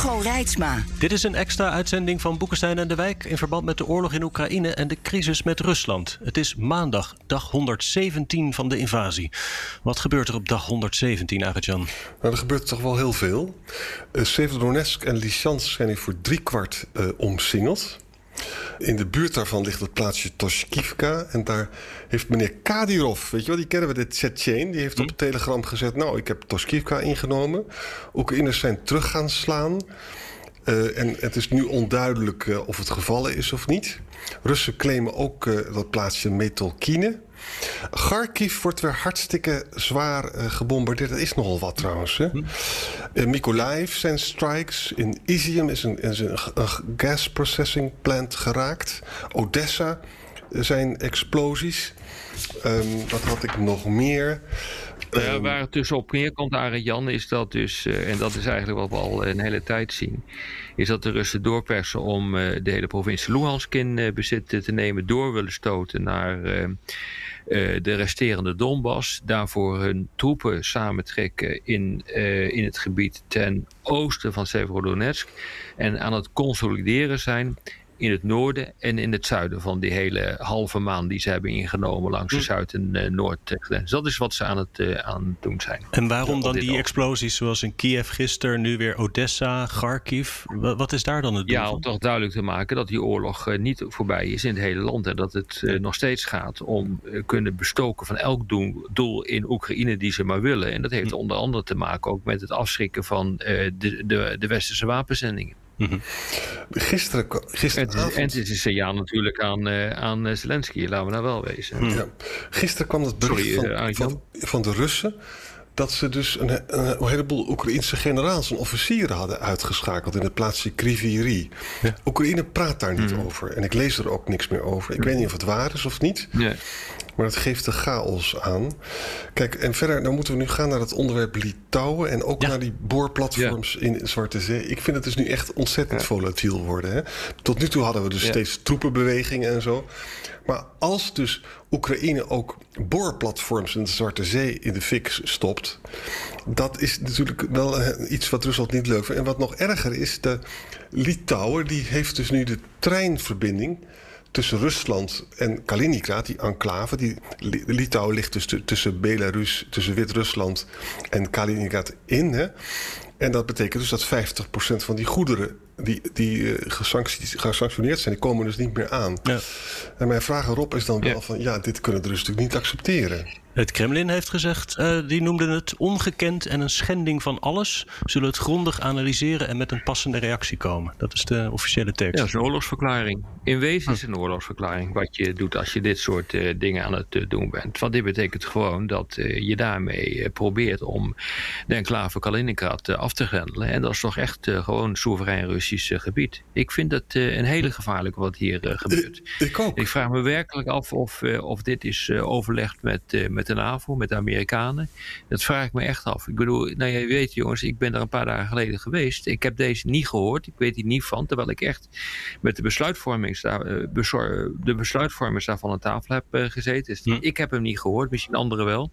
Hugo Reitsma. Dit is een extra uitzending van Boekenstein en de Wijk in verband met de oorlog in Oekraïne en de crisis met Rusland. Het is maandag, dag 117 van de invasie. Wat gebeurt er op dag 117, Arjan? Nou, er gebeurt toch wel heel veel. Uh, Severodonetsk en Lysychansk zijn hier voor driekwart uh, omsingeld. In de buurt daarvan ligt het plaatsje Toshkivka. En daar heeft meneer Kadirov, weet je wel, die kennen we, de Tsjetsjen... die heeft op het telegram gezet... nou, ik heb Toshkivka ingenomen. Oekraïners zijn terug gaan slaan. Uh, en het is nu onduidelijk uh, of het gevallen is of niet. Russen claimen ook uh, dat plaatsje Metolkine. Kharkiv wordt weer hartstikke zwaar uh, gebombardeerd. Dat is nogal wat trouwens. Hè? Uh, Mykolaiv zijn strikes. In Izium is een, is een, een gas processing plant geraakt. Odessa zijn explosies. Um, wat had ik nog meer? Ja, waar het dus op neerkomt, Jan, is dat dus, uh, en dat is eigenlijk wat we al een hele tijd zien, is dat de Russen doorpersen om uh, de hele provincie Luhansk in uh, bezit te nemen, door willen stoten naar de resterende Donbass, daarvoor hun troepen samentrekken in, in het gebied ten oosten van Severodonetsk en aan het consolideren zijn in het noorden en in het zuiden van die hele halve maan die ze hebben ingenomen langs de zuid- en uh, noordgrens. Dat is wat ze aan het, uh, aan het doen zijn. En waarom dan die explosies zoals in Kiev gisteren, nu weer Odessa, Kharkiv? Wat is daar dan het doel Ja, om toch duidelijk te maken dat die oorlog uh, niet voorbij is in het hele land. En dat het nog steeds gaat om kunnen bestoken van elk doel, doel, in Oekraïne die ze maar willen. En dat heeft onder andere te maken ook met het afschrikken van de, de, de westerse wapenzendingen. Mm -hmm. Gisteren, gisteravond... En het is een signaal natuurlijk aan, uh, aan Zelensky, laten we nou wel wezen. Ja. Gisteren kwam het bericht Sorry, van, uh, van, van, de Russen... dat ze dus een, een, heleboel Oekraïnse generaals en officieren hadden uitgeschakeld... in het plaatsje Kriviri. Ja. Oekraïne praat daar niet mm. over. En ik lees er ook niks meer over. Ik mm. weet niet of het waar is of niet. Maar het geeft de chaos aan. Kijk, en verder, dan moeten we nu gaan naar het onderwerp Litouwen... en ook ja. naar die boorplatforms ja. in Zwarte Zee. Ik vind het dus nu echt ontzettend volatiel worden. Hè? Tot nu toe hadden we dus steeds troepenbewegingen en zo. Maar als dus Oekraïne ook boorplatforms in de Zwarte Zee in de fik stopt... dat is natuurlijk wel iets wat Rusland niet leuk vindt. En wat nog erger is, de Litouwen die heeft dus nu de treinverbinding tussen Rusland en Kaliningrad, die enclave. Die, Litouwen ligt dus tussen Belarus, tussen Wit-Rusland en Kaliningrad in. Hè? En dat betekent dus dat 50% van die goederen die, die uh, gesanctioneerd zijn, die komen dus niet meer aan. Ja. En mijn vraag erop is dan wel van... ja, dit kunnen de Russen natuurlijk niet accepteren. Het Kremlin heeft gezegd, uh, die noemden het ongekend en een schending van alles. Zullen het grondig analyseren en met een passende reactie komen. Dat is de officiële tekst. Ja, dat is een oorlogsverklaring. In wezen is het een oorlogsverklaring wat je doet als je dit soort uh, dingen aan het uh, doen bent. Want dit betekent gewoon dat je daarmee probeert om de enclave Kaliningrad af te grendelen. En dat is toch echt gewoon soeverein Russisch gebied. Ik vind dat een hele gevaarlijke wat hier gebeurt. Ik ook. Ik vraag me werkelijk af of, of dit is overlegd met, met de NAVO, met de Amerikanen. Dat vraag ik me echt af. Ik bedoel, nou je weet jongens, ik ben daar een paar dagen geleden geweest. Ik heb deze niet gehoord. Ik weet hier niet van. Terwijl ik echt met de besluitvormings, de besluitvormers daarvan aan tafel heb gezeten. Dus ik heb hem niet gehoord, misschien anderen wel.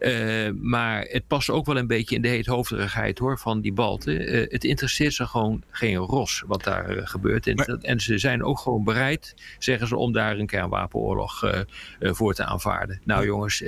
Uh, maar het past ook wel een beetje in de heethoofdigheid hoor, van die Balten. Uh, het interesseert ze gewoon geen ros wat daar uh, gebeurt. En, maar... en, ze zijn ook gewoon bereid, zeggen ze, om daar een kernwapenoorlog voor te aanvaarden. Nou jongens,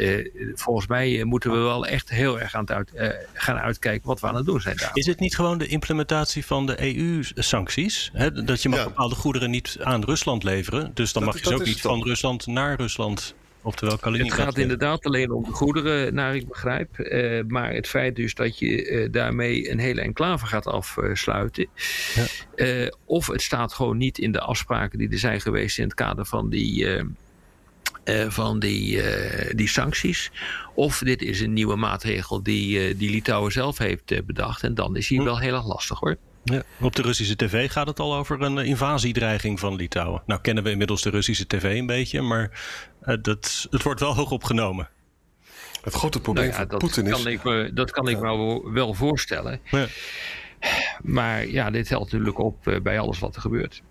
volgens mij moeten we wel echt heel erg aan het uit, gaan uitkijken wat we aan het doen zijn daar. Is het niet gewoon de implementatie van de EU-sancties? Dat je mag ja. bepaalde goederen niet aan Rusland leveren. Dus dan dat, mag je ze ook niet van Rusland naar Rusland Oftewel Het gaat inderdaad alleen om de goederen, naar ik begrijp. Uh, maar het feit dus dat je uh, daarmee een hele enclave gaat afsluiten. Ja. Uh, of het staat gewoon niet in de afspraken die er zijn geweest in het kader van die van die, die sancties. Of dit is een nieuwe maatregel die, die Litouwen zelf heeft bedacht. En dan is hij hm. wel heel erg lastig hoor. Ja, op de Russische tv gaat het al over een invasiedreiging van Litouwen. Nou kennen we inmiddels de Russische tv een beetje, maar dat, het wordt wel hoog opgenomen. Het grote probleem nou van Poetin is... Kan ik me, dat kan ik me wel voorstellen. Ja. Maar ja, dit helpt natuurlijk op eh, bij alles wat er gebeurt.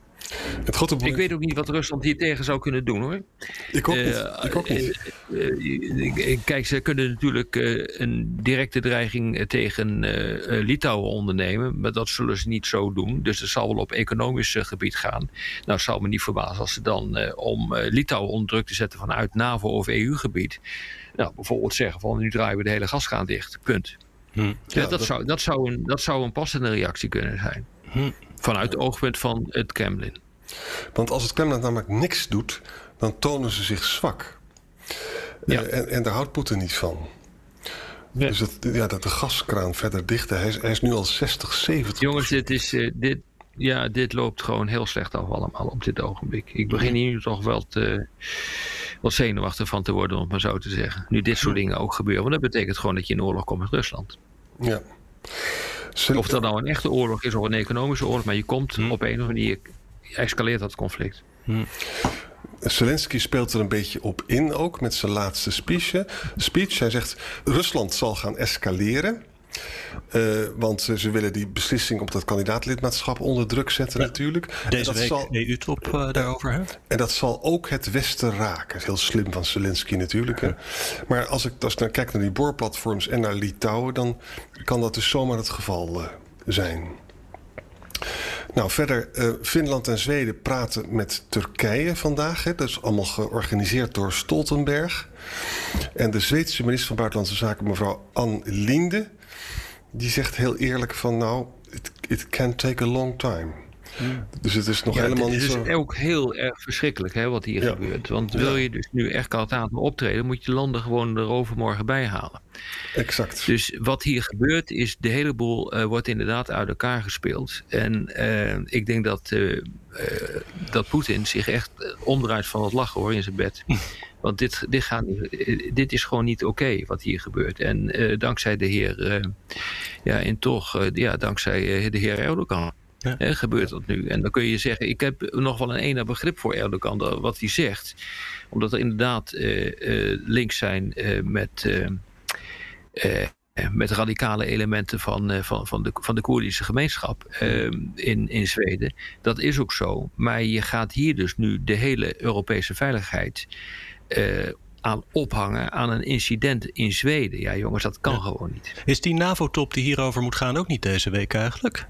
Het grote Ik weet ook niet wat Rusland hier tegen zou kunnen doen hoor. Ik ook niet. Eh, ik ook niet. Uh, kijk, ze kunnen natuurlijk een directe dreiging tegen Litouwen ondernemen. Maar dat zullen ze niet zo doen. Dus het zal wel op economisch gebied gaan. Nou, het zou me niet verbazen als ze dan om Litouwen onder druk te zetten vanuit NAVO of EU-gebied. Nou, bijvoorbeeld zeggen van nu draaien we de hele gaskraan dicht. Punt. Hm. Ja, dat, Zou, dat, zou een, dat zou een passende reactie kunnen zijn. Hm. Vanuit het oogpunt van het Kremlin. Want als het Kremlin namelijk niks doet, dan tonen ze zich zwak. Ja. Uh, en, en, daar houdt Poetin niet van. Dus het, ja, dat de gaskraan verder dichten. Hij is, hij is nu al 60, 70. Jongens, dit, is, uh, dit, ja, dit loopt gewoon heel slecht af allemaal op dit ogenblik. Ik begin hier toch wel te, wat zenuwachtig van te worden, om het maar zo te zeggen. Nu dit soort dingen ook gebeuren. Want dat betekent gewoon dat je in oorlog komt met Rusland. Ja. Of dat nou een echte oorlog is of een economische oorlog, maar je komt hm. op een of andere manier, escaleert dat conflict. Hm. Zelensky speelt er een beetje op in ook met zijn laatste speech. speech. Hij zegt: Rusland zal gaan escaleren. Uh, want ze willen die beslissing op dat kandidaatlidmaatschap onder druk zetten natuurlijk. Deze dat week zal, EU-top uh, eh, daarover. Hè? En dat zal ook het Westen raken. Heel slim van Zelensky natuurlijk. Maar als ik, als ik dan kijk naar die boorplatforms en naar Litouwen... dan kan dat dus zomaar het geval uh, zijn. Nou, verder, uh, Finland en Zweden praten met Turkije vandaag. Hè. Dat is allemaal georganiseerd door Stoltenberg. En de Zweedse minister van Buitenlandse Zaken, mevrouw Ann Linde die zegt heel eerlijk van nou, it can take a long time. Dus het is nog helemaal niet zo... Het is ook heel erg verschrikkelijk hè, wat hier gebeurt. Want wil je dus nu echt Kaltaat optreden... moet je landen gewoon er overmorgen bij halen. Exact. Dus wat hier gebeurt is... de hele boel uh, wordt inderdaad uit elkaar gespeeld. En uh, ik denk dat, uh, dat Poetin zich echt omdraait van het lachen hoor in zijn bed. Want dit, dit, gaat, dit is gewoon niet oké wat hier gebeurt. En dankzij de heer, ja, en toch, ja, dankzij de heer Erdogan. Ja. gebeurt dat nu. En dan kun je zeggen, ik heb nog wel een ene begrip voor Erdogan, wat hij zegt. Omdat er inderdaad links zijn met, met radicale elementen van, van, van, de, van de Koerdische gemeenschap in, in Zweden. Dat is ook zo. Maar je gaat hier dus nu de hele Europese veiligheid aan ophangen aan een incident in Zweden. Ja, jongens, dat kan gewoon niet. Is die NAVO-top die hierover moet gaan ook niet deze week eigenlijk?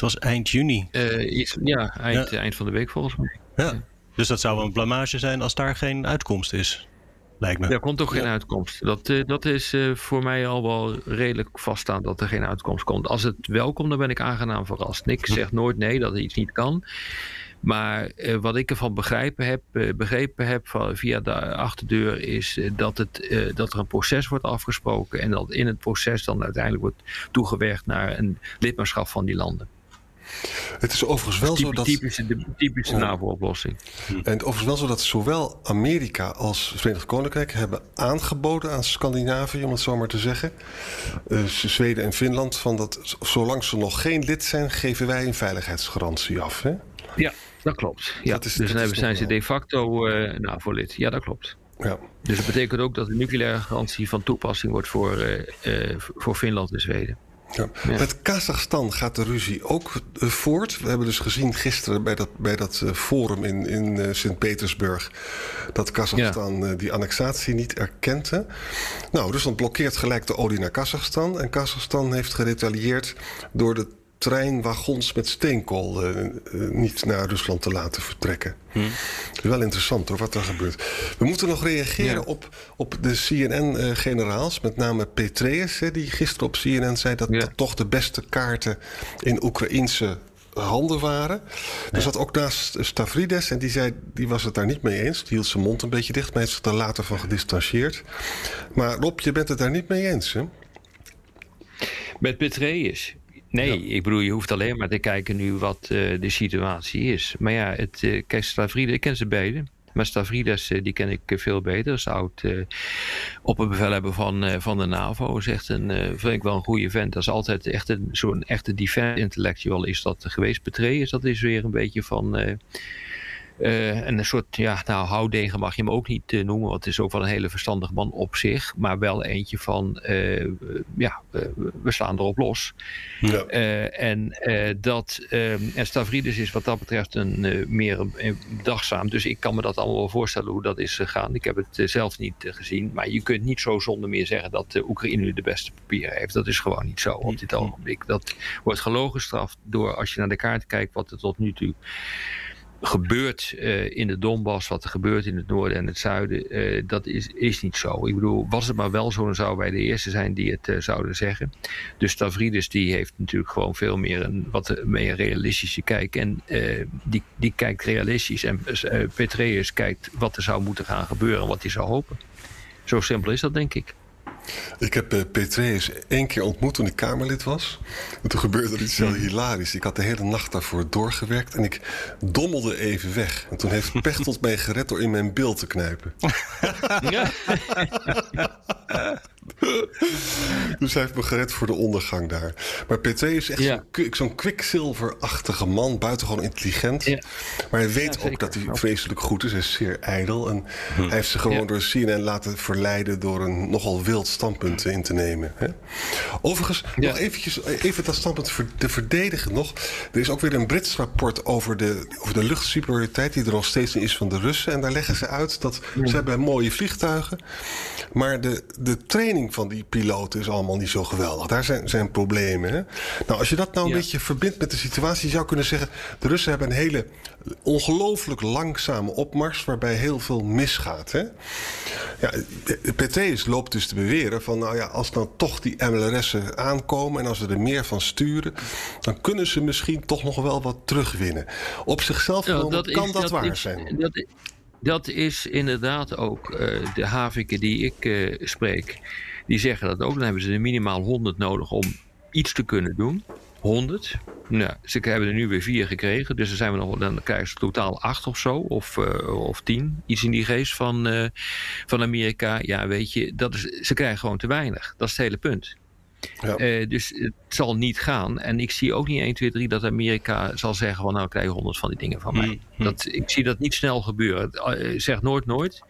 Het was eind juni. Uh, ja, eind, eind van de week volgens mij. Ja. Dus dat zou een blamage zijn als daar geen uitkomst is. Lijkt me. Er komt toch geen uitkomst. Dat, uh, dat is uh, voor mij al wel redelijk vaststaan dat er geen uitkomst komt. Als het wel komt, dan ben ik aangenaam verrast. Ik hm. zeg nooit nee dat iets niet kan. Maar uh, wat ik ervan begrepen heb, uh, begrepen heb van, via de achterdeur is uh, dat, het, dat er een proces wordt afgesproken en dat in het proces dan uiteindelijk wordt toegewerkt naar een lidmaatschap van die landen. Het is overigens wel zo dat... Typische, de typische oh. NAVO-oplossing. En het overigens wel zo dat zowel Amerika als Verenigd Koninkrijk... hebben aangeboden aan Scandinavië, om het zo maar te zeggen... Uh, Zweden en Finland, van dat zolang ze nog geen lid zijn... geven wij een veiligheidsgarantie af. Hè? Ja, dat klopt. Ja. Dat is, dus dan zijn ze de facto uh, NAVO-lid. Ja, dat klopt. Ja. Dus dat betekent ook dat de nucleaire garantie van toepassing wordt voor, uh, uh, voor Finland en Zweden. Ja. Met Kazachstan gaat de ruzie ook voort. We hebben dus gezien gisteren bij dat, bij dat forum in, in Sint-Petersburg... dat Kazachstan die annexatie niet erkent. Nou, Rusland blokkeert gelijk de olie naar Kazachstan. En Kazachstan heeft geretaliëerd door de treinwagons met steenkool uh, niet naar Rusland te laten vertrekken. Hm. Wel interessant hoor, wat er gebeurt. We moeten nog reageren op, op de CNN-generaals, met name Petraeus, hè, die gisteren op CNN zei dat, dat toch de beste kaarten in Oekraïnse handen waren. Er zat ook naast Stavrides en die, zei, die was het daar niet mee eens. Die hield zijn mond een beetje dicht, maar heeft zich daar later van gedistanceerd. Maar Rob, je bent het daar niet mee eens, hè? Met Petraeus? Nee, ik bedoel, je hoeft alleen maar te kijken nu wat uh, de situatie is. Maar ja, het, uh, kijk, Stavridis, ik ken ze beiden. Maar Stavridis, die ken ik veel beter. Is oud opperbevelhebber van, van de NAVO. Is echt een, vind ik wel een goede vent. Dat is altijd echt een, zo'n echte defense intellectual is dat geweest. Petraeus, dat is weer een beetje van uh, een soort, ja, nou, houdegen mag je hem ook niet uh, noemen, want het is ook wel een hele verstandig man op zich, maar wel eentje van, uh, ja, we slaan erop los. Ja. en dat, en Stavridis is wat dat betreft een meer een, dagzaam, dus ik kan me dat allemaal wel voorstellen hoe dat is gegaan. Ik heb het zelf niet gezien, maar je kunt niet zo zonder meer zeggen dat de Oekraïne nu de beste papieren heeft. Dat is gewoon niet zo op dit ogenblik. Dat wordt gelogen gestraft door, als je naar de kaart kijkt, wat er tot nu toe gebeurt uh, in de Donbass, wat er gebeurt in het noorden en het zuiden, uh, dat is, is niet zo. Ik bedoel, was het maar wel zo, dan zouden wij de eerste zijn die het uh, zouden zeggen. Dus Stavridis die heeft natuurlijk gewoon veel meer een wat meer realistische kijk. En die, die kijkt realistisch. En Petreus kijkt wat er zou moeten gaan gebeuren, wat hij zou hopen. Zo simpel is dat, denk ik. Ik heb uh, Petreus één keer ontmoet toen ik Kamerlid was. En toen gebeurde er iets heel hmm. hilarisch. Ik had de hele nacht daarvoor doorgewerkt en ik dommelde even weg. En toen heeft Pechtold mij gered door in mijn beeld te knijpen. dus hij heeft me gered voor de ondergang daar. Maar PT is echt zo'n kwikzilverachtige man, buitengewoon intelligent. Maar hij weet ook dat hij vreselijk goed is. Hij is zeer ijdel. En hm. hij heeft zich gewoon door CNN laten verleiden door een nogal wild standpunt in te nemen. Hè? Overigens, nog eventjes, even dat standpunt te verdedigen nog. Er is ook weer een Brits rapport over de, over de luchtsuperioriteit die er nog steeds is van de Russen. En daar leggen ze uit dat ze hebben mooie vliegtuigen. Maar de, de training van die piloten is allemaal niet zo geweldig. Daar zijn, zijn problemen. Hè? Nou, als je dat nou een beetje verbindt met de situatie, je zou kunnen zeggen: de Russen hebben een hele ongelooflijk langzame opmars waarbij heel veel misgaat. Hè? Ja, Petraeus loopt dus te beweren van, nou ja, als dan toch die MLRS'en aankomen en als we er meer van sturen, dan kunnen ze misschien toch nog wel wat terugwinnen. Op zichzelf ja, kan dat, dat waar zijn. Dat, dat is inderdaad ook uh, de haviken die ik uh, spreek. Die zeggen dat ook. Dan hebben ze er minimaal 100 nodig om iets te kunnen doen. 100. Nou, ze hebben er nu weer vier gekregen. Dus dan, zijn we nog, dan krijgen ze totaal acht of zo. Of, uh, of tien. Iets in die geest van, van Amerika. Ja, weet je. Dat is, ze krijgen gewoon te weinig. Dat is het hele punt. Ja. Uh, dus het zal niet gaan. En ik zie ook niet 1, 2, 3 dat Amerika zal zeggen: van nou, krijg je 100 van die dingen van mij. Hmm, hmm. Dat, ik zie dat niet snel gebeuren. Zeg nooit nooit,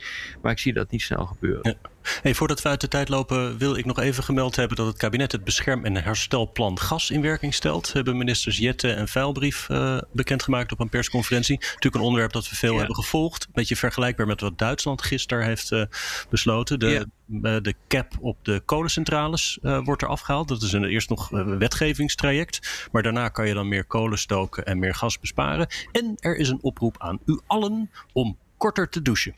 maar ik zie dat niet snel gebeuren. Ja. Hey, voordat we uit de tijd lopen, wil ik nog even gemeld hebben dat het kabinet het bescherm- en herstelplan gas in werking stelt. Hebben ministers Jette en Vuilbrief uh, bekendgemaakt op een persconferentie. Natuurlijk een onderwerp dat we veel hebben gevolgd. Een beetje vergelijkbaar met wat Duitsland gisteren heeft uh, besloten. De, ja. uh, de cap op de kolencentrales wordt er afgehaald. Dat is een, eerst nog een wetgevingstraject. Maar daarna kan je dan meer kolen stoken en meer gas besparen. En er is een oproep aan u allen om korter te douchen.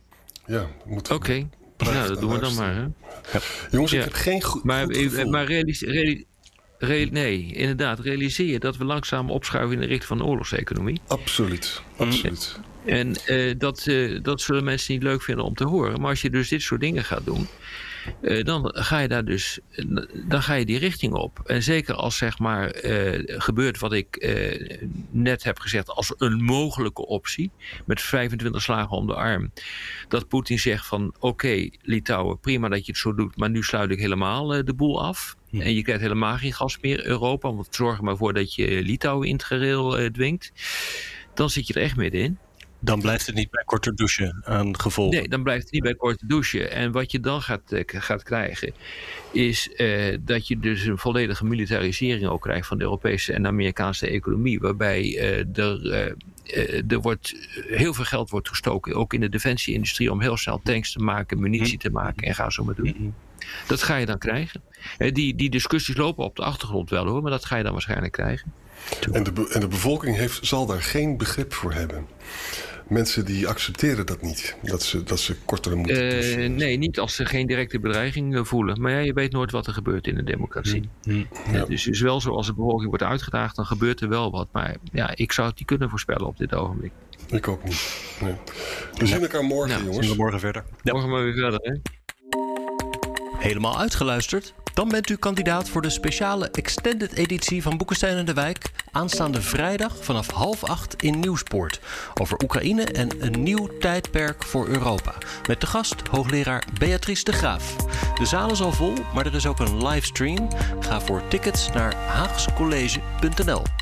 Ja, Oké. Okay. Nou, dat doen we dan maar. Hè? Ja. Jongens, ik heb geen goed. Maar, goed maar realiseer, nee, inderdaad, realiseer je dat we langzaam opschuiven in de richting van de oorlogseconomie. Absoluut, absoluut. En uh, dat, uh, dat zullen mensen niet leuk vinden om te horen. Maar als je dus dit soort dingen gaat doen, dan ga je daar dus dan ga je die richting op. En zeker als zeg maar gebeurt wat ik net heb gezegd als een mogelijke optie, met 25 slagen om de arm, dat Poetin zegt van oké, okay, Litouwen, prima dat je het zo doet, maar nu sluit ik helemaal de boel af. En je krijgt helemaal geen gas meer Europa, want zorg er maar voor dat je Litouwen in het gereel dwingt. Dan zit je er echt middenin. Dan blijft het niet bij korte douchen aan gevolgen. Nee, dan blijft het niet bij korte douchen. En wat je dan gaat, uh, gaat krijgen, is uh, dat je dus een volledige militarisering ook krijgt van de Europese en Amerikaanse economie. Waarbij uh, er, er wordt, heel veel geld wordt gestoken, ook in de defensieindustrie, om heel snel tanks te maken, munitie te maken en ga zo maar doen. Mm-hmm. Dat ga je dan krijgen. Die, die discussies lopen op de achtergrond wel hoor, maar dat ga je dan waarschijnlijk krijgen. En de, en de bevolking heeft, zal daar geen begrip voor hebben mensen die accepteren dat niet. Dat ze, dat ze korter moeten uh, Nee, niet als ze geen directe bedreiging eh, voelen. Maar ja, je weet nooit wat er gebeurt in een democratie. Mm, mm. Ja. Dus het is wel zo, als de bevolking wordt uitgedaagd, dan gebeurt er wel wat. Maar ja, ik zou het niet kunnen voorspellen op dit ogenblik. Ik ook niet. Nee. We zien elkaar morgen, nou, jongens. Zien we morgen verder. Morgen maar weer verder, hè? Helemaal uitgeluisterd? Dan bent u kandidaat voor de speciale extended editie van Boekenstein en de Wijk. Aanstaande vrijdag vanaf half acht in Nieuwspoort. Over Oekraïne en een nieuw tijdperk voor Europa. Met de gast hoogleraar Beatrice de Graaf. De zaal is al vol, maar er is ook een livestream. Ga voor tickets naar haagscollege.nl.